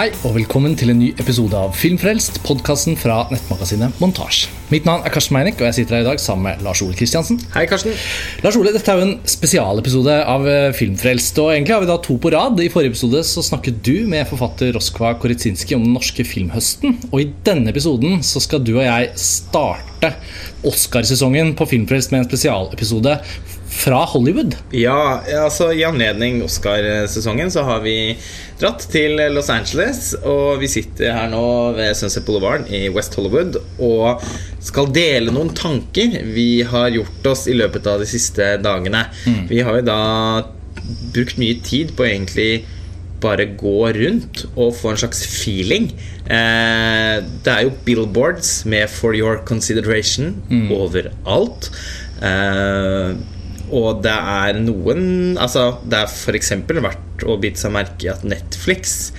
Hei og velkommen til en ny episode av Filmfrelst, podkasten fra nettmagasinet Montasj. Mitt navn er Karsten Meinick, og jeg sitter her i dag sammen med Lars Ole Kristiansen. Hei, Karsten. Lars Ole, Dette er jo en spesialepisode av eh, Filmfrelst. og Egentlig har vi da to på rad. I forrige episode så snakket du med forfatter Roskva Koritsinski om den norske filmhøsten. Og i denne episoden så skal du og jeg starte Oscarsesongen på Filmfrelst med en spesialepisode fra Hollywood. Ja, altså I anledning Oscarsesongen så har vi dratt til Los Angeles. Og vi sitter her nå ved Sunset Boulevard i West Hollywood og skal dele noen tanker vi har gjort oss i løpet av de siste dagene. Mm. Vi har jo da brukt mye tid på egentlig bare gå rundt og få en slags feeling. Eh, det er jo billboards med 'For your consideration' mm. overalt. Eh, og det er noen Altså, det er f.eks. verdt å bite seg merke i at Netflix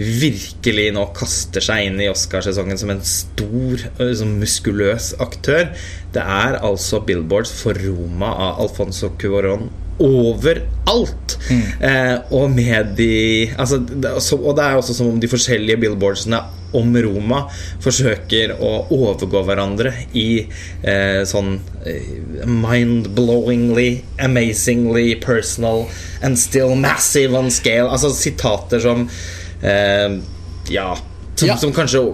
virkelig nå kaster seg inn i Oscarsesongen som en stor, liksom muskuløs aktør. Det er altså billboards for Roma av Alfonso Cuaron overalt. Mm. Eh, og med de altså, Og det er også som om de forskjellige billboardsene om Roma forsøker å overgå hverandre i eh, sånn eh, mind-blowingly, amazingly personal and still massive on scale. Altså sitater som eh, Ja, som, ja. som kanskje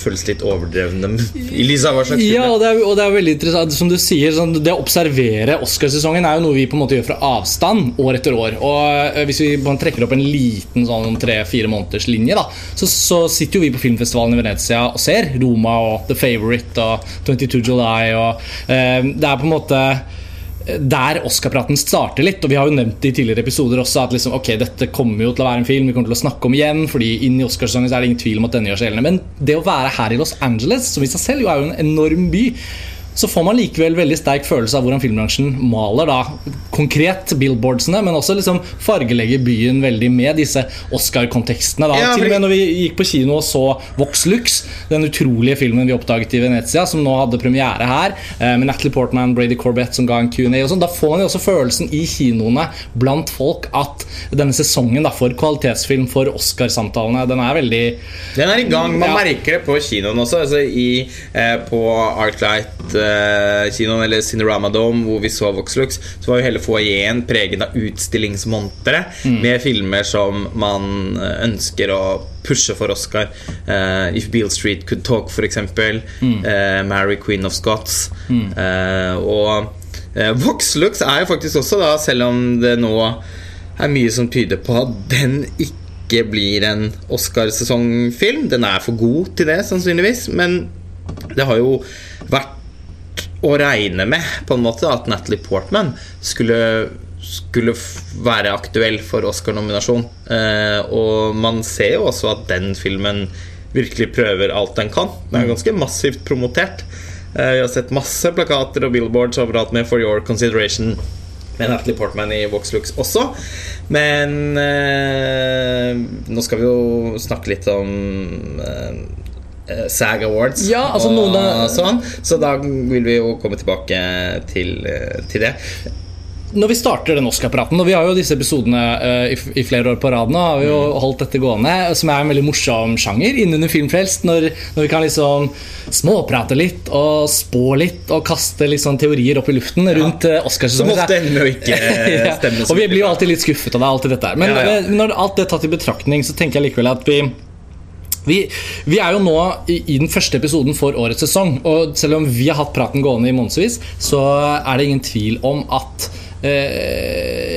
føles litt overdrevne i lys av hva slags Ja, og det, er, og det er veldig interessant. Som du sier, sånn, Det å observere Oscarsesongen er jo noe vi på en måte gjør fra avstand år etter år. Og eh, Hvis vi trekker opp en liten sånn tre-fire måneders linje, da, så, så, sitter jo vi på filmfestivalen i Venezia og ser Roma og The Favourite og 22 July. Og, eh, det er på en måte der Oscar-praten starter litt. Og vi har jo nevnt i tidligere episoder også at liksom, ok, dette kommer jo til å være en film vi kommer til å snakke om igjen. fordi inn i Oscarsesongen er det ingen tvil om at denne gjør seg gjeldende. Men det å være her i Los Angeles, som i seg selv jo er jo en enorm by så får man likevel veldig sterk følelse av hvordan filmbransjen maler da konkret billboardsene, men også liksom fargelegger byen veldig med disse Oscar-kontekstene. Ja, Til og med når vi gikk på kino og så Vox Lux, den utrolige filmen vi oppdaget i Venezia, som nå hadde premiere her, eh, med Natalie Portman, Brady Corbett som ga en Q&A og sånn, da får man jo også følelsen i kinoene blant folk at denne sesongen da, for kvalitetsfilm, for Oscar-samtalene, den er veldig Den er i gang. Man ja. merker det på kinoen også. Altså i, eh, på Arclight Eh, kinoen, eller Cinerama Dome, hvor vi så Voxlux, så var jo hele foajeen preget av utstillingsmontere mm. med filmer som man eh, ønsker å pushe for Oscar. Uh, If Beale Street Could Talk, f.eks. Mm. Uh, Mary Queen of Scots. Mm. Uh, og Voxlux er jo faktisk også, da, selv om det nå er mye som tyder på at den ikke blir en Oscarsesongfilm. Den er for god til det, sannsynligvis. Men det har jo vært å regne med på en måte at Natalie Portman skulle, skulle være aktuell for Oscar-nominasjon. Eh, og man ser jo også at den filmen virkelig prøver alt den kan. Den er mm. ganske massivt promotert. Eh, vi har sett masse plakater og billboards overalt med 'For your consideration' med Natalie Portman i Vox Lux også. Men eh, nå skal vi jo snakke litt om eh, Eh, SAG Awards ja, altså og av... sånn. Så da vil vi jo komme tilbake til, eh, til det. Når vi starter den Oscar-praten, og vi har jo disse episodene uh, i, i, flere år på rad nå, har vi jo mm. holdt dette gående, som er en veldig morsom sjanger innunder Filmfrelst. Når, når, vi kan liksom småprate litt og spå litt og kaste litt sånn teorier opp i luften rundt ja. Oscarsesongen. Som ofte ender ikke stemmer. ja. Og vi blir jo alltid litt skuffet av det. alltid dette Men ja, når alt det er tatt i betraktning, så tenker jeg likevel at vi vi, vi, er jo nå i, i, den første episoden for årets sesong. Og selv om vi har hatt praten gående i månedsvis, så er det ingen tvil om at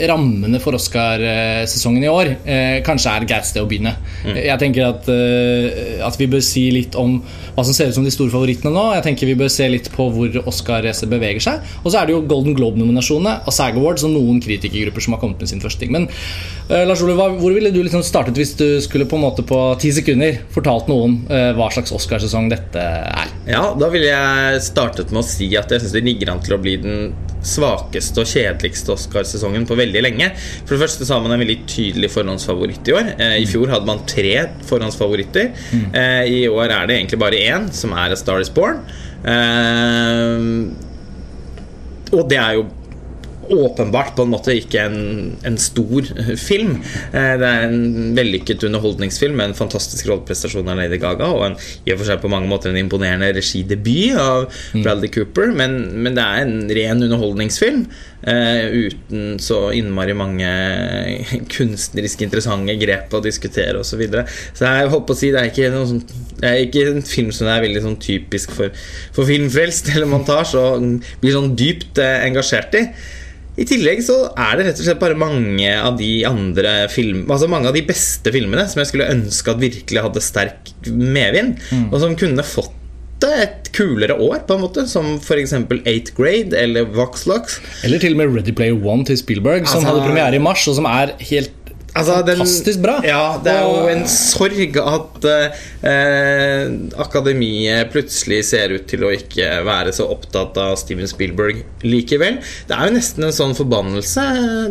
rammene for Oscar-sesongen i år eh, kanskje er greit sted å begynne. Mm. Jeg tenker at, eh, at, vi bør si litt om hva som ser ut som de store favorittene nå. Jeg tenker Vi bør se litt på hvor Oscar-racet beveger seg. Og så er det jo Golden Globe-nominasjonene og SAG Awards og noen kritikergrupper som har kommet med sin første ting. Men eh, Lars Ole, hvor ville du liksom startet hvis du skulle på en måte på ti sekunder fortalt noen eh, hva slags Oscarsesong dette er? Ja, da ville jeg startet med å si at jeg syns det ligger an til å bli den svakeste og kjedeligste Oscarsesongen på veldig lenge. For det første så har man en veldig tydelig forhåndsfavoritt i år. Eh, I fjor hadde man tre forhåndsfavoritter. Mm. Eh, I år er det egentlig bare én, som er A Star Is Born. Eh, og det er jo åpenbart på en måte ikke en, en stor eh, film. Eh, det er en vellykket underholdningsfilm med en fantastisk rolleprestasjon av Lady Gaga og en, i og for seg på mange måter en imponerende regidebut av Bradley Cooper, men, men det er en ren underholdningsfilm. Uh, uten så innmari mange kunstnerisk interessante grep å diskutere osv. Så, videre. så jeg håper å si det er ikke noe sånt, det er ikke en film som er veldig sånn typisk for, for filmfrelst eller montasje og blir sånn dypt uh, engasjert i. I tillegg så er det rett og slett bare mange av de andre film, Altså mange av de beste filmene som jeg skulle ønske at virkelig hadde sterk medvind, mm. og som kunne fått et kulere år, på en måte som f.eks. 8th Grade eller Voxlox Eller til og med Ready Player One til Spielberg, som altså, hadde premiere i mars, og som er helt Altså, Fantastisk bra. Ja, det er jo en sorg at eh, akademiet plutselig ser ut til å ikke være så opptatt av Steven Spielberg likevel. Det er jo nesten en sånn forbannelse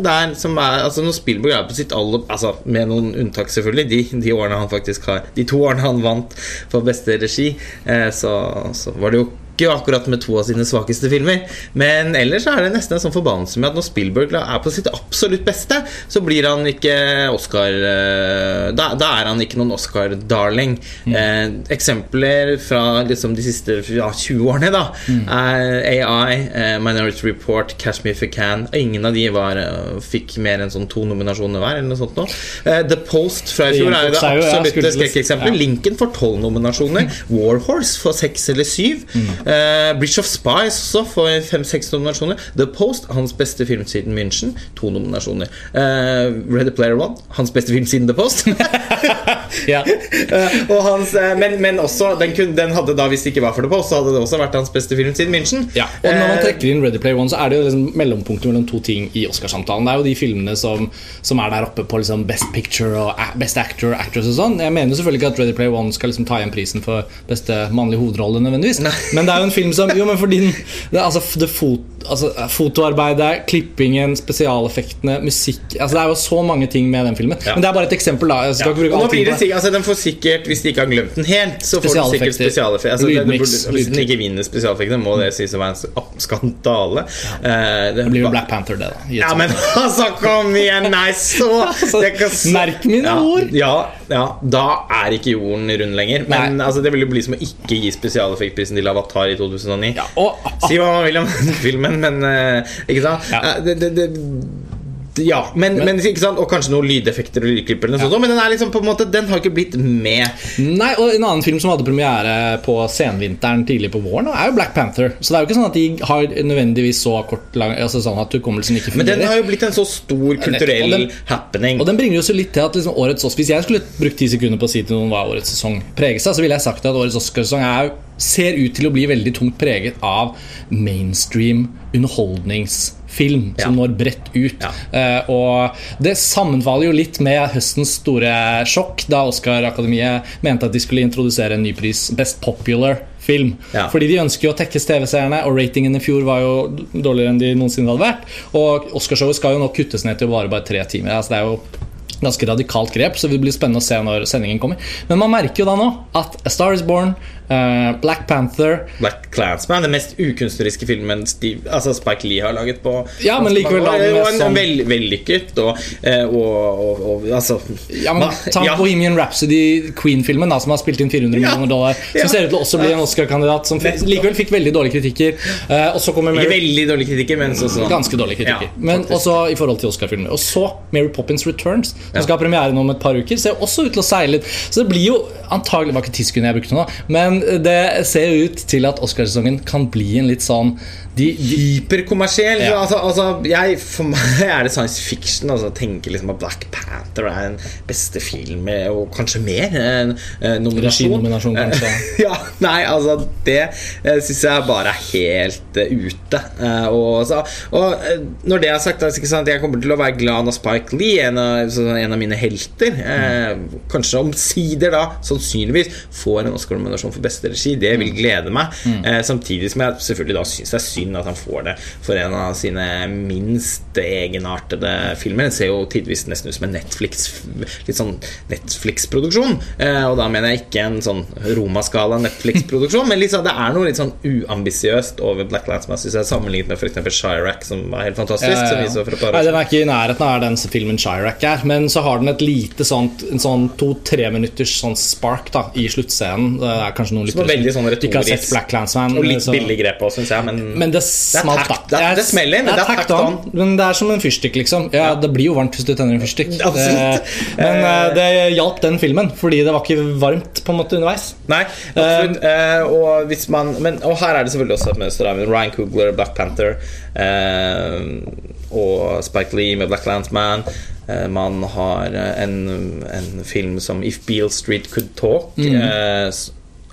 der som er Altså, når Spielberg er på sitt aller Altså, med noen unntak, selvfølgelig, de, de, årene han faktisk har De to årene han vant for beste regi, eh, så, så var det jo ikke akkurat med to av sine svakeste filmer. Men ellers er det nesten en sånn forbannelse med at når Spielberg er på sitt absolutt beste, så blir han ikke Oscar eh, Da, da er han ikke noen Oscar-darling. Mm. Eh, eksempler fra liksom de siste ja, 20 årene da mm. er AI, eh, Minority Report, Catch Me If You Can. Ingen av de var, eh, fikk mer enn sånn to nominasjoner hver. Eller noe sånt nå. Eh, The Post fra i fjor er jo det absolutte skrekkeksempelet. Ja. Lincoln får tolv nominasjoner. Warhorse får seks eller syv. Mm. Uh, Bridge of Spies også får fem-seks nominasjoner. The Post, hans beste film siden München, to nominasjoner. Uh, Ready Player One, hans beste film siden The Post. uh, hans, men, men, også den, kun, den, hadde da, hvis det ikke var for det på, så hadde det også vært hans beste film siden München. Ja, og når man trekker inn Ready Player One, så er det jo liksom mellompunktet mellom to ting i Oscarsamtalen. Det er jo de filmene som, som er der oppe på liksom Best Picture og Best Actor Actress og sånn. Jeg mener selvfølgelig ikke at Ready Player One skal liksom ta igjen prisen for beste mannlige hovedrolle, nødvendigvis. Men det er jo en film som Jo, men fordi den det, altså, det fot, altså, Fotoarbeidet, klippingen, spesialeffektene, musikk altså, Det er jo så mange ting med den filmen. Ja. Men det er bare et eksempel. da Jeg skal ja. Nå blir det, altså, Den får sikkert, hvis de ikke har glemt den helt, så får den sikkert spesialeffekter. Altså, Lydmix, hvis den ikke vinner spesialeffektene, må det sies å være en skandale. Ja. Uh, det, blir jo Black Panther, det, da. Ja, men altså, kom igjen! Nei, så altså, Merk mine ord! Ja, ja, da er ikke jorden rund lenger. Men altså, det vil jo bli som å ikke gi spesialeffektprisen til Avatar i 2009. Ja, og, si hva man vil om filmen, men uh, Ikke sant? Uh, det, det, det, ja, men, men, men? Og kanskje noen lydeffekter og lydklipper. Ja. men den er liksom på en måte Den har ikke blitt med. Nei, og En annen film som hadde premiere på senvinteren tidlig på våren, er jo Black Panther. Så det er jo ikke sånn at de har nødvendigvis så kort lang, altså sånn at hukommelsen ikke fungerer. Men den har jo blitt en så stor kulturell og den, happening. Og den bringer jo litt til at liksom årets Oscar Hvis jeg skulle brukt ti sekunder på å si til noen hva årets sesong preges av, så ville jeg sagt at årets Oscarsesong ser ut til å bli veldig tungt preget av mainstream underholdnings film som ja. når bredt ut. Ja. Uh, og det sammenfaller jo litt med høstens store sjokk da Oscar-akademiet mente at de skulle introdusere en ny pris, Best Popular film. Ja. Fordi de ønsker jo å tekkes TV-seerne, og ratingen i fjor var jo dårligere enn de noensinne hadde vært. Og Oscarshowet skal jo nå kuttes ned til å vare bare tre timer. Altså det er jo ganske radikalt grep, så det blir spennende å se når sendingen kommer. Men man merker jo da nå at A Star Is Born, uh, Black Panther Black Clansman, den mest ukunstneriske filmen Steve, altså Spike Lee har laget på Ja, men likevel da, Og en, en vel, vellykket og, eh, og, og, og, altså Ja, men Ta ja. Bohemian Rhapsody, Queen-filmen, som har spilt inn 400 ja. millioner dollar, som ja. ser ut til å også bli en Oscar-kandidat, som likevel fikk veldig dårlige kritikker. Uh, og så kommer Mary, Ikke veldig dårlige kritikker, men så, så. Ganske dårlige kritikker. men også i forhold til Oscar-filmer. Og så Mary Poppins Returns som skal ha premiere nå om et par uker, ser også ut til å seile litt. Så det blir jo antagelig var ikke ti jeg brukte nå, men det ser ut til at Oscarsesongen kan bli en litt sånn de, de, Hyperkommersiell. Ja. Altså, altså, jeg, for meg er det science fiction. Altså, tenker liksom at Black Panther er den beste film, og kanskje mer. En, en nominasjon. nominasjon kanskje. ja, nei, altså Det uh, syns jeg bare er helt uh, ute. Uh, og, så, og uh, når det er sagt, altså, sant, jeg kommer til å være glad når Spike Lee, en av, så, en av mine helter, mm. kanskje omsider da, sannsynligvis, får en Oscar-nominasjon for beste regi. Det vil Mm. glede meg. Eh, samtidig som jeg selvfølgelig da syns det er synd at han får det for en av sine minst egenartede filmer. Den ser jo tidvis nesten ut som en Netflix Litt sånn Netflix-produksjon. Eh, og da mener jeg ikke en sånn Roma-skala Netflix-produksjon, men liksom, det er noe litt sånn uambisiøst over Black Lives Matter sammenlignet med f.eks. Chirac, som var helt fantastisk. Ja, ja, ja. Nei, Den er ikke i nærheten av den filmen Chirac er, men så har den et lite sånt En sånn to-tre minutters sånn spark da i sluttscenen. Det er kanskje noen lyttere veldig sånn ikke har sett. Black Landsman. Og litt så- billig grep òg, syns jeg. Men, Men det smalt, takt- det det smeller, men det er tacked on. Men det er som en fyrstikk, liksom. Ja, Det blir jo varmt hvis du tenner en fyrstikk. Absolutt. Men uh, det hjalp den filmen, fordi det var ikke varmt på en måte underveis. Nei, absolutt. Uh, og, hvis man, men, og her er det selvfølgelig også et mønster. Ryan Coogler, Black Panther uh, og Spike Lee med Black Landsman. Eh, man har eh, en, en film som If Beale Street Could Talk. mm.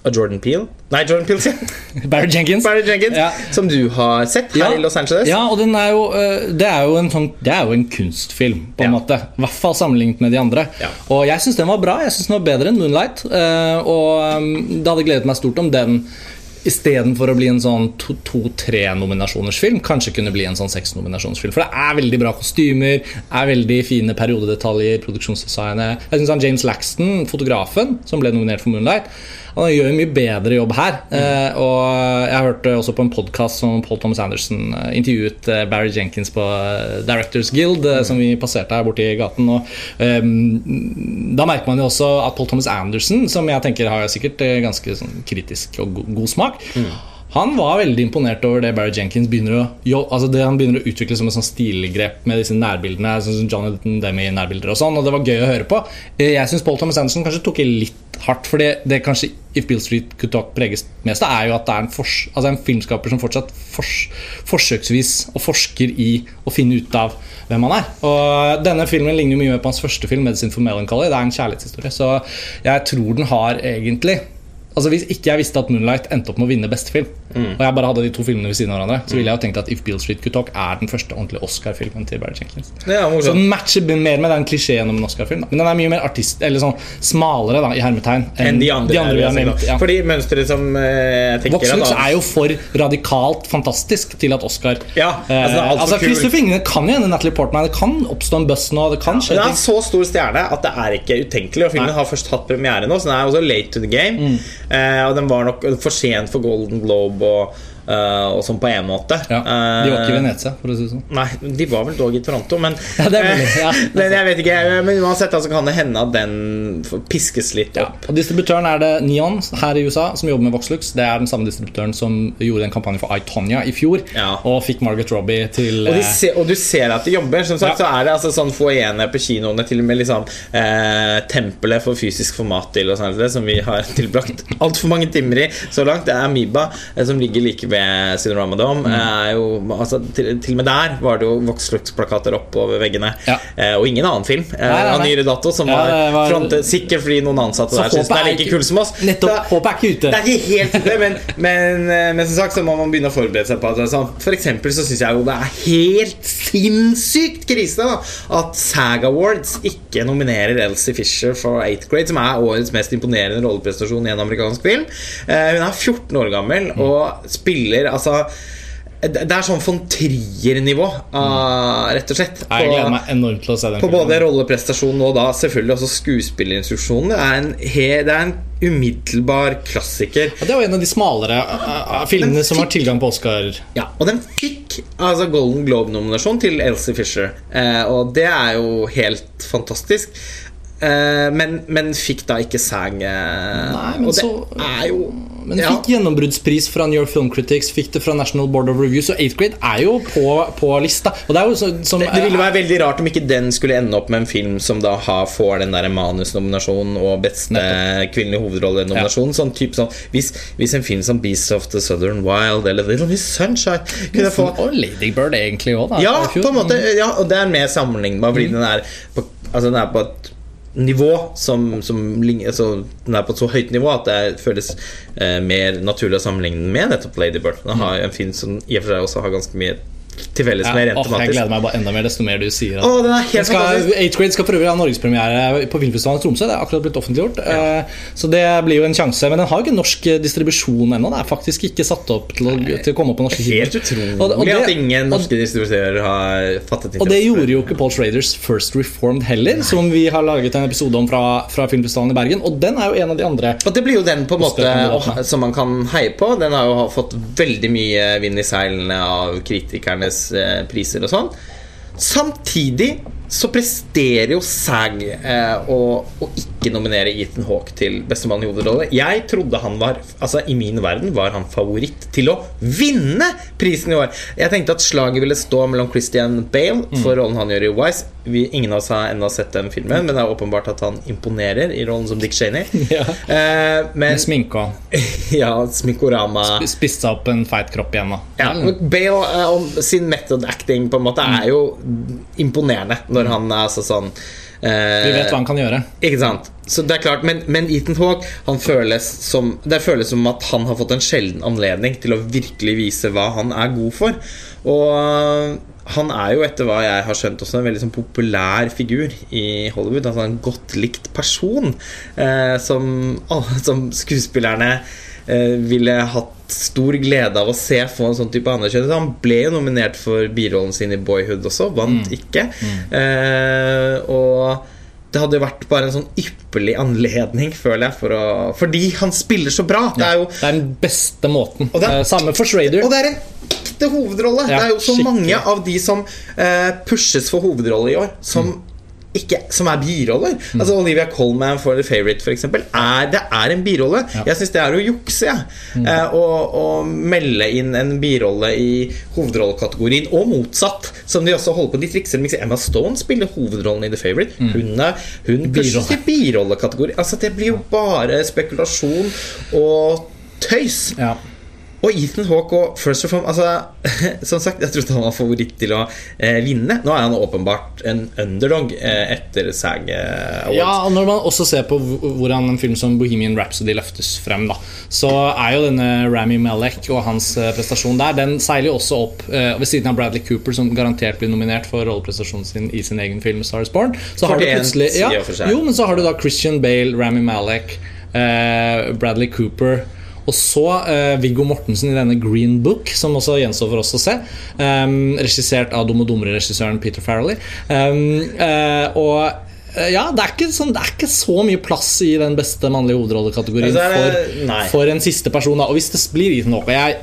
Av Jordan Peele. Nei, Jordan Peel, sier jeg. Barry Jenkins. Barry Jenkins. Ja. Som du har sett her Ja. i Los Angeles. Ja, og den er jo, eh, det, er jo en sånn, det er jo en kunstfilm, på en Ja. måte. I hvert fall sammenlignet med de andre. Ja. Og jeg syns den var bra. Jeg synes den var bedre enn Moonlight. eh, Og um, det hadde gledet meg stort om den istedenfor å bli en sånn to-tre-nominasjonersfilm, kanskje kunne bli en sånn seks-nominasjonsfilm. For det er veldig bra kostymer, er veldig fine periodedetaljer, produksjonsdesignet. Jeg syns James Laxton, fotografen, som ble nominert for Moonlight, han gjør en mye bedre jobb her. Mm. og jeg hørte også på en podkast som Paul Thomas Anderson eh, intervjuet eh, Barry Jenkins på eh, Directors Guild, mm. som vi passerte her borte i gaten. Og, um, da merker man jo også at Paul Thomas Anderson, som jeg tenker har sikkert eh, ganske sånn, kritisk og god smak Han var veldig imponert over det Barry Jenkins begynner å, altså det han begynner å utvikle som en sånn stilgrep med disse nærbildene. Sånn som Jonathan Demi-nærbilder og sånn, og det var gøy å høre på. Eh, Jeg syns Paul Thomas Anderson kanskje tok i litt hardt, for det, kanskje If Bill Street Could Talk preges mest av, er jo at det er en, fors altså en filmskaper som fortsatt fors forsøksvis og forsker i å finne ut av hvem han er. Og denne filmen ligner mye mer på hans første film, 'Medicine for Melancholy'. Det er en kjærlighetshistorie, så jeg tror den har egentlig Altså Hvis ikke jeg visste at Moonlight endte opp med å vinne beste film, og jeg bare hadde de to filmene ved siden av hverandre, så ville jeg jo tenkt at If Beale Street Could Talk er den første ordentlige Oscar-filmen til Barry Jenkins. Ja. Så den matcher mer med den klisjeen om en Oscar-film. Men den er mye mer artist Eller sånn smalere, da, i hermetegn, Enn de andre, vi har med nevnt. Ja. Fordi mønsteret som eh, jeg tenker Voxlux er jo for radikalt fantastisk til at Oscar Ja, altså, det eh, altså, kul. Kristoffer kan jo hende Natalie Portman. Det kan oppstå en buzz nå. Det kan skje Den er så stor stjerne at det er ikke utenkelig. Og filmen Nei. har først hatt premiere nå, så den er også late to the game. Eh, og den var nok for sent for Golden Globe og, eh, og sånn på en måte. Ja, de var ikke i Eh, Venezia, for å si det sånn. Nei, de var vel dog i Toronto, men Ja, det mulig, ja. Men jeg vet ikke, men uansett altså, kan det hende at den piskes litt Ja. opp. Og Distributøren er det Neon her i USA, som jobber med Voxlux. Det er den samme distributøren som gjorde en kampanje for Itonia i fjor, Ja. og fikk Margaret Robbie til Og, eh, og du ser at de jobber. Som sagt så er det altså sånn foajene på kinoene, til og med liksom eh, tempelet for fysisk format til og sånt, som vi har tilbrakt altfor mange timer i så langt. Det er eh, som ligger like ved Cinerama Dome. Mm. Eh, jo, altså, til, til og med der var det jo Voxlux-plakater oppover veggene. Ja. Eh, og ingen annen film eh, av nyere dato som Ja, var, var- frontet. Sikkert fordi noen ansatte der syns den er like kul som oss. Nettopp. Håpet er ikke ute. Det er ikke helt ute, men, men, eh, men som sagt så må man begynne å forberede seg på at det sånn. For eksempel så syns jeg jo det er helt sinnssykt krise da at SAG Awards ikke nominerer Elsie Fisher for 8th grade, som er årets mest imponerende rolleprestasjon i en amerikansk film. Eh, hun er 14 år gammel og spiller altså det er sånn von Trier-nivå, ah, rett og slett. Jeg gleder på- meg enormt til å se den på både rolleprestasjonen og da selvfølgelig også skuespillerinstruksjonen. Det er en, he, det er en umiddelbar klassiker. Ja, det var en av de smalere uh, filmene filmene som har tilgang på Oscar. Ja, og den fikk altså Golden Globe-nominasjon til Elsie Fisher. Uh, og det er jo helt fantastisk. Eh, men, men fikk da ikke sang. Eh, Nei, men og det så- er jo Men ja. fikk gjennombruddspris fra New York Film Critics, fikk det fra National Board of Reviews, så 8th grade er jo på, på lista. Og det er jo så, som, Det ville være veldig rart om ikke den skulle ende opp med en film som da har, får den der manusnominasjonen og beste kvinnelige hovedrollenominasjon. Sånn type sånn hvis, hvis en film som Beasts of the Southern Wild eller Little Miss Sunshine kunne få Og Lady Bird egentlig òg, da. Ja, på en måte, ja, og det er mer sammenlignbar fordi Mm. den er på, altså den er på et nivå som, som altså, Den er på et så høyt nivå at det føles eh, mer naturlig å sammenligne med nettopp Lady Bird. Den Mm. har en film som i og for seg også har ganske mye til felles med rent åh, jeg gleder meg bare enda mer desto mer du sier at Åh, den er helt skal! 8th Grade skal for øvrig ha norgespremiere på Filmfestivalen i Tromsø. Det er akkurat blitt offentliggjort. Ja. Så det blir jo en sjanse. Men den har jo ikke norsk eh, distribusjon ennå. Det er faktisk ikke satt opp til å, til å komme på norske Helt utrolig Og og det- at ingen norske distributører har fattet interesse. Og det gjorde jo ikke Paul Schraders First Reformed heller, som vi har laget en episode om fra, fra Filmfestivalen i Bergen. Og den er jo en av de andre. Og det blir jo den på en måte å- som man kan heie på. Den har jo fått veldig mye vind i seilene av kritikernes eh, priser og sånn. Samtidig så presterer jo SAG eh, å, å ikke nominere Ethan Hawke til bestemann i hovedrolle. Jeg trodde han var Altså I min verden var han favoritt til å vinne prisen i år. Jeg tenkte at slaget ville stå mellom Christian Bale for rollen han gjør i Wise. Vi, ingen av oss har ennå sett den filmen, men det er åpenbart at han imponerer i rollen som Dick Cheney. Ja. Eh, men Med sminke og ja, Sminkorama spist seg opp en feit kropp igjen. da. ja, men Bale eh, om sin method acting på en måte er jo imponerende når han er altså sånn eh, Vi vet hva han kan gjøre. Ikke sant? Så det er klart, Men, men Ethan Hawke han føles som, Det føles som at han har fått en sjelden anledning til å virkelig vise hva han er god for. Og øh, han er jo, etter hva jeg har skjønt, også en veldig sånn populær figur i Hollywood. Altså En godt likt person eh, som, som skuespillerne eh, ville hatt stor glede av å se få en sånn type anerkjennelse. Han ble jo nominert for birollen sin i Boyhood også, vant ikke. Eh, og det hadde jo vært bare en sånn ypperlig anledning, føler jeg, for å, fordi han spiller så bra. Det er jo Det er den beste måten. Og det er- Eh, Samme for Schrader. og det er en ekte hovedrolle! Ja, det er jo så skikkelig. mange av de som eh, pushes for hovedrolle i år, som ikke, som er biroller. Mm. Altså Olivia Colman for The Favourite, er, det er en birolle. Jeg syns det er å jukse, jeg. Mm. Eh, å, å melde inn en birolle i hovedrollekategorien, og motsatt, som de også holder på. De trikser med Emma Stone spiller hovedrollen i The Favourite. Hun, er, hun pushes Mm. I birolekategori. Altså, det blir jo bare spekulasjon og tøys. Ja. Og Ethan Hawke og First Reform altså, Som sagt, jeg trodde han var favoritt til å eh, vinne. Nå er han åpenbart en underdog eh, etter SAG eh, Awards. Ja, og Når man også ser på hvordan en film som Bohemian Rhapsody løftes frem, da, så er jo denne Rami Malek og hans eh, prestasjon der Den seiler jo også opp eh, ved siden av Bradley Cooper, som garantert blir nominert for rolleprestasjonen sin i sin egen film Star is Born. Så har du plutselig ja. Jo, men så har du da Christian Bale, Rami Malek, eh, Bradley Cooper. Og så eh, Viggo Mortensen i denne Green Book, som også gjenstår for oss å se. Um, regissert av Dum og dummere-regissøren Peter Farrelly. Um, uh, og eh, ja, det er, ikke sånn, det er ikke så mye plass i den beste mannlige hovedrollekategorien Altså, for, for en siste person. Da. Og hvis det blir Hawke og Jeg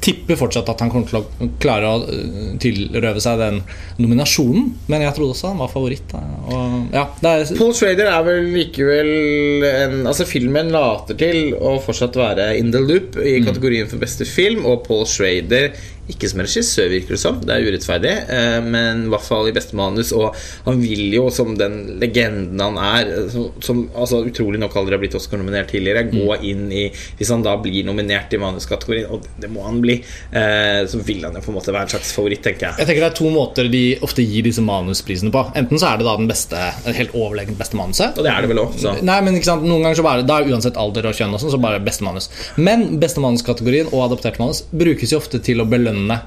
tipper fortsatt at han kommer til å klare å eh, tilrøve seg den nominasjonen, men jeg trodde også han var favoritt. Og, ja, Paul Schrader er vel likevel en Altså Filmen later til å fortsatt være in the loop i kategorien for beste film, og Paul Schrader ikke som regissør, virker det som. Det er urettferdig, eh, men i hvert fall i beste manus. Og han vil jo, som den legenden han er, som, som altså, utrolig nok aldri har blitt Oscar-nominert tidligere, gå Mm. inn i Hvis han da blir nominert i manuskategorien, og det, må han bli, eh, så vil han jo på en måte være en slags favoritt, tenker jeg. Jeg tenker Det er to måter de ofte gir disse manusprisene på. Enten så er det da den beste helt overlegent beste manuset. Og det er det vel òg, så. Nei, men ikke sant, Noen ganger så bare Da er uansett alder og kjønn og sånn, så bare beste manus. Men beste manuskategorien og adoptert manus brukes jo ofte til å belønne 怎么了？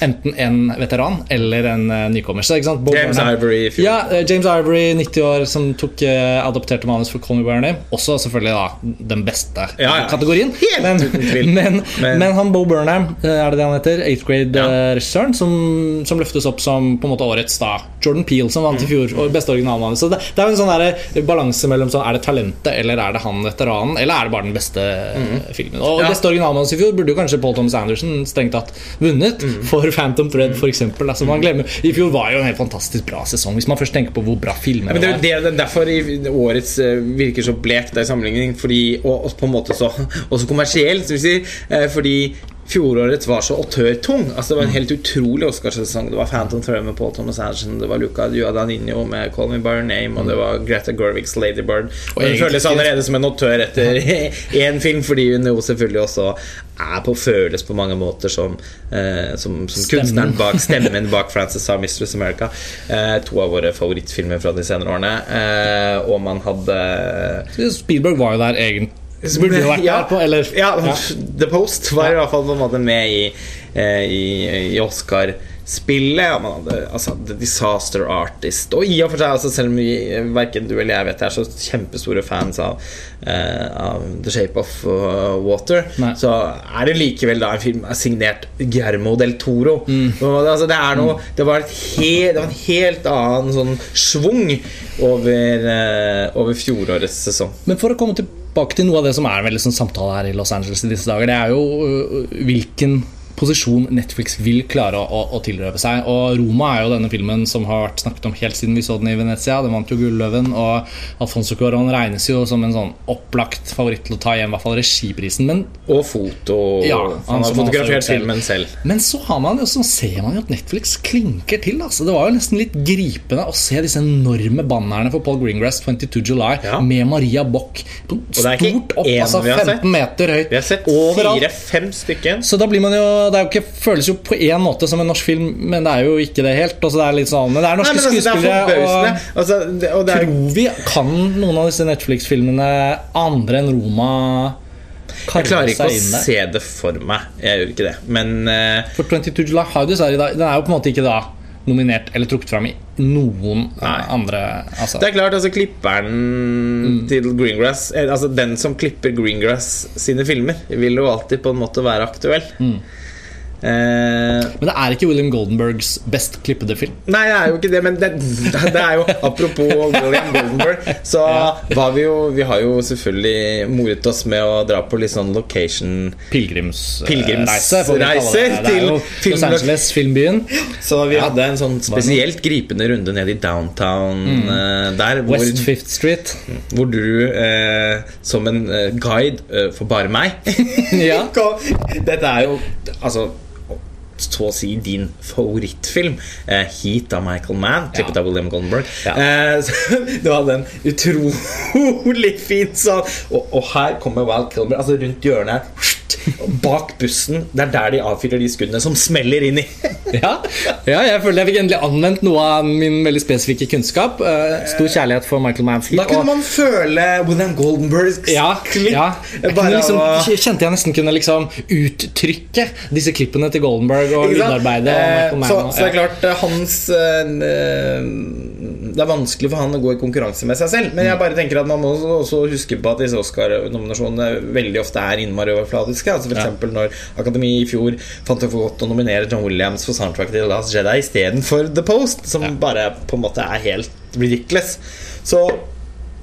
Enten en veteran eller en eh, nykommer. Så, ikke sant? Bob James Ivory. Ja, eh, James Ivory, 90 år, som tok eh, adopterte manus for Call Me By Your Name. Også selvfølgelig da den beste Ja, ja. kategorien. Helt men, uten tvil. men, Men- men, han Bo Burnham, eh, er det det han heter? 8th Ja. grade-regissøren, som, som løftes opp som på en måte årets da Jordan Peel, som vant i fjor, og beste originalmanus. Så det, det er en sånn der balanse mellom sånn, er det talentet, eller er det han veteranen, eller er det bare den beste mm. filmen. Og Ja. beste originalmanus i fjor burde jo kanskje Paul Thomas Anderson strengt tatt vunnet for Phantom Thread, for eksempel. Altså, man glemmer, I fjor var jo en helt fantastisk bra sesong, hvis man først tenker på hvor bra filmer Men det er er derfor i årets eh, virker så blekt i sammenligning, fordi, og, og på en måte så også kommersielt, som vi sier. eh, fordi fjorårets var så autørtung. Altså, det var en helt utrolig Oscarsesong. Det var Phantom Throne med Paul Thomas Anderson, det var Luca Guadagnino med Call Me By Your Name, og det var Greta Gerwigs Lady Bird. Og hun føles allerede som en autør etter én film, fordi hun jo selvfølgelig også er på føles på mange måter som, eh, som, som kunstneren bak stemmen bak Frances Sa Mistress America. Eh, to av våre favorittfilmer fra de senere årene. Eh, og man hadde Spielberg var jo der egentlig. Burde jo vært ja, der på, eller ja, Ja. The Post var i hvert fall på en måte med i, eh, i, i Oscar spillet. Ja, man hadde altså, The Disaster Artist. Og i og for seg, altså, selv om vi verken du eller jeg vet er så kjempestore fans av, uh, av The Shape of uh, Water, Nei. så er det likevel da en film signert Guillermo del Toro. Og, altså, det, er noe, det, var et he, det var en helt annen sånn schwung over, uh, over fjorårets sesong. Men for å komme tilbake til noe av det som er en veldig sånn samtale her i Los Angeles i disse dager, det er jo øh, hvilken posisjon Netflix vil klare å, å, å tilrøve seg. Og Roma er jo denne filmen som har vært snakket om helt siden vi så den i Venezia. Den vant jo Gulløven, og Alfonso Cuarón regnes jo som en sånn opplagt favoritt til å ta igjen i hvert fall regiprisen. Men, Og foto. Ja, han han har fotografert selv. filmen selv. men så, har man jo, så ser man jo at Netflix klinker til. Altså. Det var jo nesten litt gripende å se disse enorme bannerne for Paul Greengrass 22 July Ja. med Maria Bock på stort opp, altså 15 meter høyt. Vi har sett fire-fem stykker. Så da blir man jo Det er jo ikke, føles jo på én måte som en norsk film, men det er jo ikke det helt. Altså, det er litt sånn Men det er Nei, norske men altså, det er skuespillere. Og Altså, det, og det er, tror vi kan noen av disse Netflix-filmene andre enn Roma jeg klarer ikke å se det for meg. Jeg gjør ikke det. Men uh... For 22 July har jo dessverre Den er jo på en måte ikke da nominert eller trukket fram i noen Nei. andre altså. det er klart, altså klipperen til Greengrass eh, Altså den som klipper Greengrass sine filmer, vil jo alltid på en måte være aktuell. Eh, Men det er ikke William Goldenbergs best klippede film. Nei, det er jo ikke det, men det, det er jo Apropos William Goldenberg, så var vi jo Vi har jo selvfølgelig moret oss med å dra på litt sånn location Pilegrimsreise. Er til jo film- Los Angeles, filmbyen. Så vi hadde en sånn spesielt gripende runde ned i downtown mm. der. Hvor, West Fifth Street. hvor du eh, som en eh, guide eh, for bare meg Ja. Dette er jo altså så å si din favorittfilm. Eh, 'Heat' av Michael Mann, klippet Ja. av William Goldenberg. Ja. Eh, du var en utrolig fin sånn og, og her kommer Wild Kilmer altså rundt hjørnet her. Bak bussen. Det er der de avfyrer de skuddene som smeller inn i. Ja, ja, jeg føler jeg fikk endelig anvendt noe av min veldig spesifikke kunnskap. Eh, Stor kjærlighet for Michael Manfield. Da kunne og- man føle William Goldenbergs ja, klipp. ja. Jeg kunne liksom, kjente jeg nesten kunne liksom uttrykke disse klippene til Goldenberg og lydarbeidet. Eh, så, så det er klart eh, hans eh, Det er vanskelig for han å gå i konkurranse med seg selv. Men jeg bare tenker at man må også- huske på at disse Oscar-nominasjonene veldig ofte er innmari overfladiske. Altså for Ja. når Akademi i fjor fant det for godt å nominere John Williams for soundtrack til Last Jedi istedenfor The Post, som Ja. bare på en måte er helt ridiculous. Så,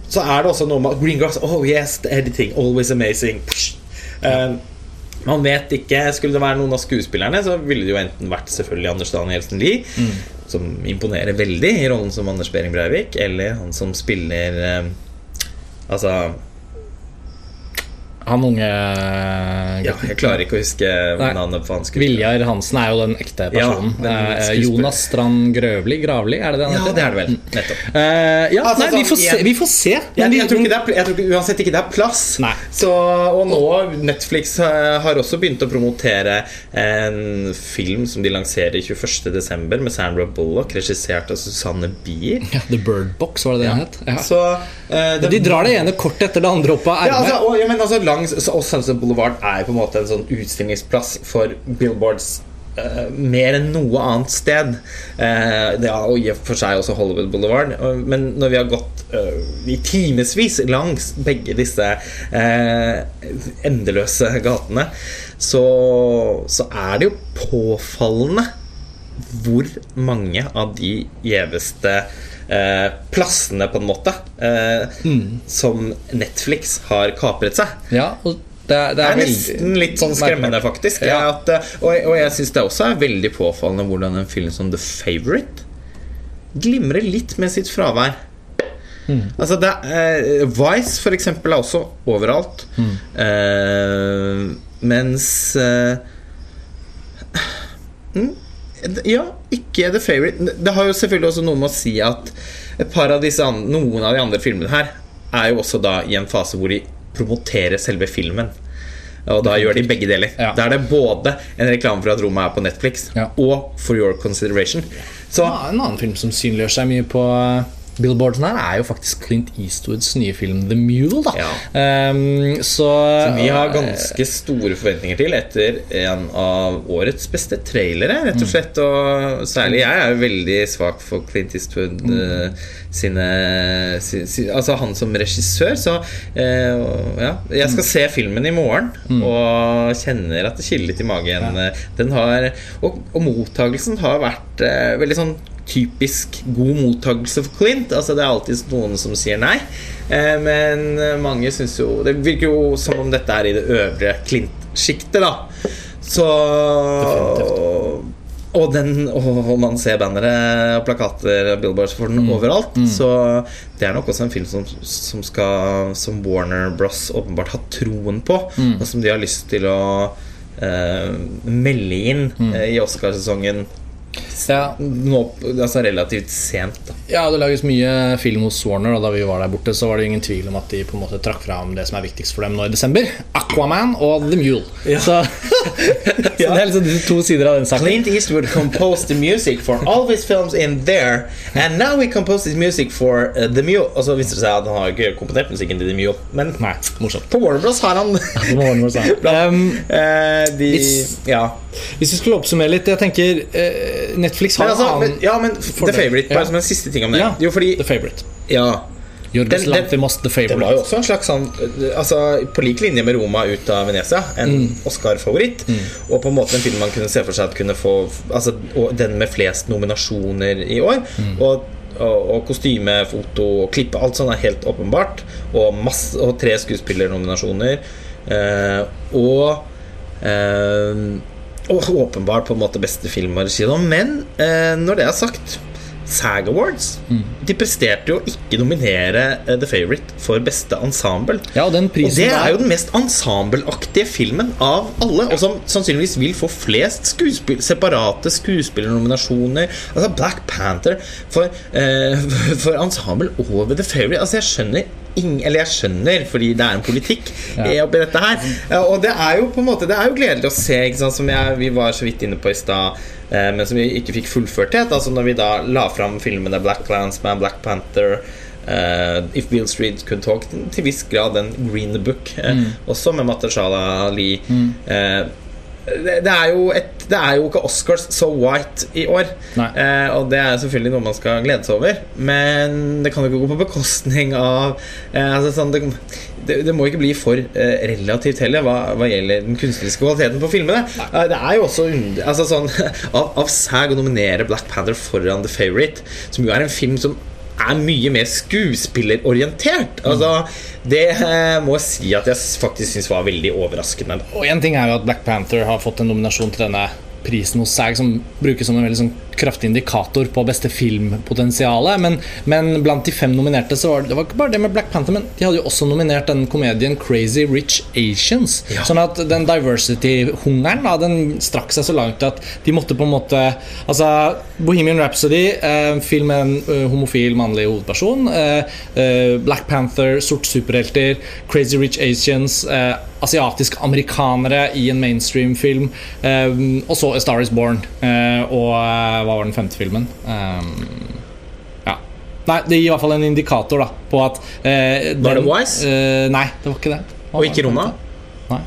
så er det også noe med Greengrass Oh yes, the editing, always amazing. Eh, man vet ikke Skulle det være noen av skuespillerne, så ville det jo enten vært selvfølgelig Anders Danielsen Lie, som imponerer veldig i rollen som Anders Behring Breivik, eller han som spiller eh, Altså Han unge Ja, jeg klarer ikke å huske Nei. navnet på han skuespilleren. Viljar Hansen er jo den ekte personen. Ja, den Eh, Jonas Strand Grøvli? Gravli, er det det han Ja, det er det vel. Nettopp. Uh, ja, Altså, nei, vi sånn, får se. Vi får se vi- jeg, tror ikke det er, jeg tror ikke, uansett ikke det er plass. Nei. Så, og nå Netflix eh, har også begynt å promotere en film som de lanserer 21.12. med Sandra Bullock, regissert av Susanne Bier. ja, The Bird Box, var det det han het? Ja. Så uh, det, De drar det ene kortet etter det andre opp av ja, ermet. altså, og, ja, men altså, langs, og Sunset Boulevard er på en måte en sånn utstillingsplass for billboards Uh, mer enn noe annet sted. Uh, det er, og i og for seg også Hollywood Boulevard. Uh, Men når vi har gått eh, i timevis langs begge disse endeløse gatene, så, så er det jo påfallende hvor mange av de gjeveste eh, plassene, på en måte, eh, som Netflix har kapret seg. Ja, og det er, det Det er er nesten litt sånn skremmende, faktisk. Ja. At, eh, og, og jeg syns det også er veldig påfallende hvordan en film som The Favourite glimrer litt med sitt fravær. Altså det, eh, Vice, for eksempel, er også overalt. Eh, mens eh, mm, Ja, ikke The Favourite. Det har jo selvfølgelig også noe med å si at et par av disse noen av de andre filmene her er jo også da i en fase hvor de promoterer selve filmen. Og da gjør de begge deler. Ja. Da er det både en reklame for at Roma er på Netflix, Ja. og For Your Consideration. Så Ja, en annen film som synliggjør seg mye på, billboardsen her er jo faktisk Clint Eastwoods nye film The Mule. da Ja. um, Så, Som vi har ganske store forventninger til etter en av årets beste trailere, rett og slett. Og særlig jeg er jo veldig svak for Clint Eastwood eh, sine sin, sin, Altså han som regissør, så uh, ja. Jeg skal se filmen i morgen og kjenner at det kiler litt i magen. Den har Og, og mottagelsen har vært uh, veldig sånn typisk god mottagelse for Clint. Altså Det er alltid noen som sier nei. Eh, men mange syns jo Det virker jo som om dette er i det øvre Clint-sjiktet, da. Så og, den, og man ser bannere og plakater og billboards for den overalt. Så det er nok også en film som, som, skal, som Warner Bros. åpenbart har troen på, og som de har lyst til å eh, melde inn eh, i Oscarsesongen ja, nå, altså relativt sent. Da. ja, det lages mye film hos Warner, og da vi var der borte, så var det ingen tvil om at de på en måte trakk fram det som er viktigst for dem nå i desember. Aquaman og The Mule. Så, så det er liksom disse to sider av den saken. Clint Eastwood composed the music for all these films in there, and now we composed this music for uh, The Mule. Og så viste det seg at han har ikke komponert musikken til The Mule, men Nei, morsomt. på Warner Bros har han. Um, uh, de, Hvis- Ja. hvis vi skulle oppsummere litt Jeg tenker eh, Netflix har altså, en annen ja, men The Favourite, bare Ja. som en siste ting om det. Ja, Jo, fordi The Favourite. Ja. Jorgos Lantimos The Favourite. Det var jo også en slags sånn Altså På lik linje med Roma ut av Venezia, en Oscar-favoritt. Og på en måte en film man kunne se for seg at kunne få Altså og den med flest nominasjoner i år. Og, og, og kostyme, foto og klippe, alt sånt er helt åpenbart. Og, masse, og tre skuespillernominasjoner. Eh, og eh, åpenbart på en måte beste film og regi. nå. Men eh, når det er sagt SAG Awards De presterte jo ikke nominere eh, The Favourite for beste ensemble. Ja, og den Og det er jo den mest ensembleaktige filmen av alle. Og som sannsynligvis vil få flest skuespill, separate skuespillernominasjoner. Altså Black Panther for, eh, for ensemble over The Favourite. Altså jeg skjønner ing- eller jeg skjønner, fordi det er en politikk Ja. eh, oppi dette her. Og det er jo på en måte Det er jo gledelig å se, sant, som jeg, vi var så vidt inne på i stad. eh, Men som vi ikke fikk fullført helt. Altså Når vi da la fram filmene Black Landsman, Black Panther Uh, If Bill Street Could Talk, til viss grad en Green Book, eh, også med Matashala Ali. Eh, det, det, er jo et, det er jo ikke Oscars so white i år. Eh, og det er selvfølgelig noe man skal glede seg over. Men det kan jo ikke gå på bekostning av eh, altså sånn, det, det, må ikke bli for eh, relativt heller hva, hva gjelder den kunstneriske kvaliteten på filmene. Eh, det er jo også altså sånn, av, av SAG å nominere Black Panther foran The Favourite, som jo er en film som er mye mer skuespillerorientert. Altså, det eh, må jeg si at jeg faktisk syns var veldig overraskende. Og en ting er jo at Black Panther har fått en nominasjon til denne prisen hos SAG, som brukes som en veldig sånn kraftig indikator på beste filmpotensialet. Men, men blant de fem nominerte så var det, det var ikke bare det med Black Panther, men de hadde jo også nominert den komedien Crazy Rich Asians. Ja. Sånn at den diversity-hungeren da, den strakk seg så langt at de måtte på en måte Altså, Bohemian Rhapsody, eh, film med en eh, homofil mannlig hovedperson. Eh, eh, Black Panther, sort superhelter, Crazy Rich Asians, eh, asiatiske amerikanere i en mainstream-film. Eh, og så A Star Is Born. Eh, og eh, hva var den femte filmen? Ja. Nei, det gir i hvert fall en indikator da på at den, Var det Wise? nei, det var ikke det. Og ikke Rona? Roma? Nei.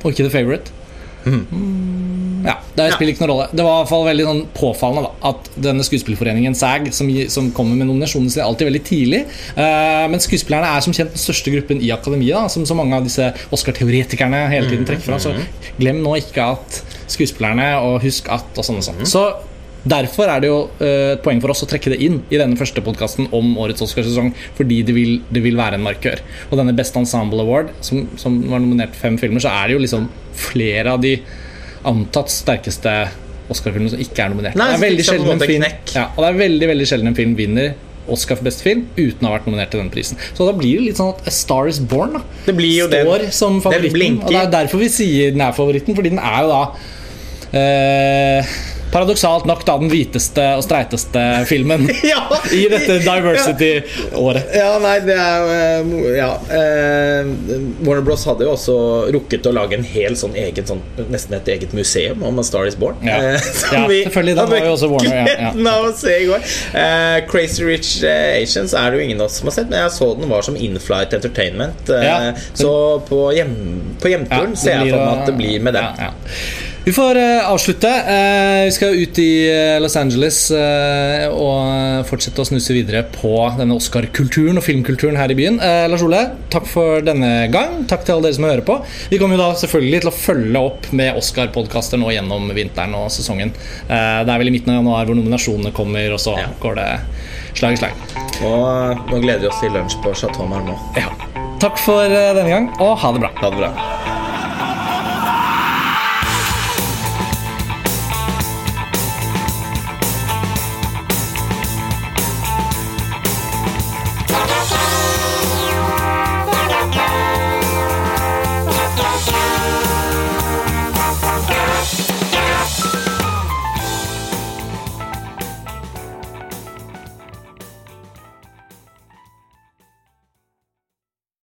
Og ikke The Favorite. Mm, ja, Det Ja. spiller ikke noen rolle. Det var i hvert fall veldig sånn påfallende da, at denne skuespillerforeningen SAG, som, som kommer med nominasjonene sine alltid veldig tidlig uh, Men skuespillerne er som kjent den største gruppen i akademiet, da, som så mange av disse Oscar-teoretikerne hele tiden trekker fra. Så glem nå ikke at skuespillerne, og husk at og sånn og sånn. Så Derfor er det jo eh, et poeng for oss å trekke det inn i denne første podkasten om årets Oscarsesong, fordi det vil, det vil være en markør. Og denne Best Ensemble Award, som, som var nominert fem filmer, så er det jo liksom flere av de antatt sterkeste Oscar-filmene som ikke er nominert. Nei, det er veldig sjelden en film ja, Og det er veldig veldig sjelden en film vinner Oscar for beste film uten å ha vært nominert til den prisen. Så da blir det litt sånn at A Star Is Born da Det blir jo står den- som favoritten. Og det er derfor vi sier den er favoritten, fordi den er jo da eh, paradoksalt nok da den hviteste og streiteste filmen Ja. i dette diversity-året. Ja, nei, det er jo eh, Ja. eh, Warner Bros hadde jo også rukket å lage en hel sånn egen sånn, Nesten et eget museum om A Star Is Born. Ja. eh, Ja, vi selvfølgelig, den var jo også Warner, ja, ja. å se i går. Eh, Crazy Rich Asians er det jo ingen av oss som har sett, men jeg så den var som Inflight Entertainment. Ja. Så på, hjem, på hjemturen Ja, ser jeg for meg at det blir med den. Vi får eh, avslutte. Eh, vi skal ut i eh, Los Angeles og fortsette å snuse videre på denne Oscar-kulturen og filmkulturen her i byen. Lars Ole, takk for denne gang. Takk til alle dere som hører på. Vi kommer jo da selvfølgelig til å følge opp med Oscar-podkaster nå gjennom vinteren og sesongen. Det er vel i midten av januar hvor nominasjonene kommer, og så Ja. går det slag i slag. Og nå gleder vi oss til lunsj på Chateau Marmont. Ja. Takk for denne gang, og ha det bra. Ha det bra.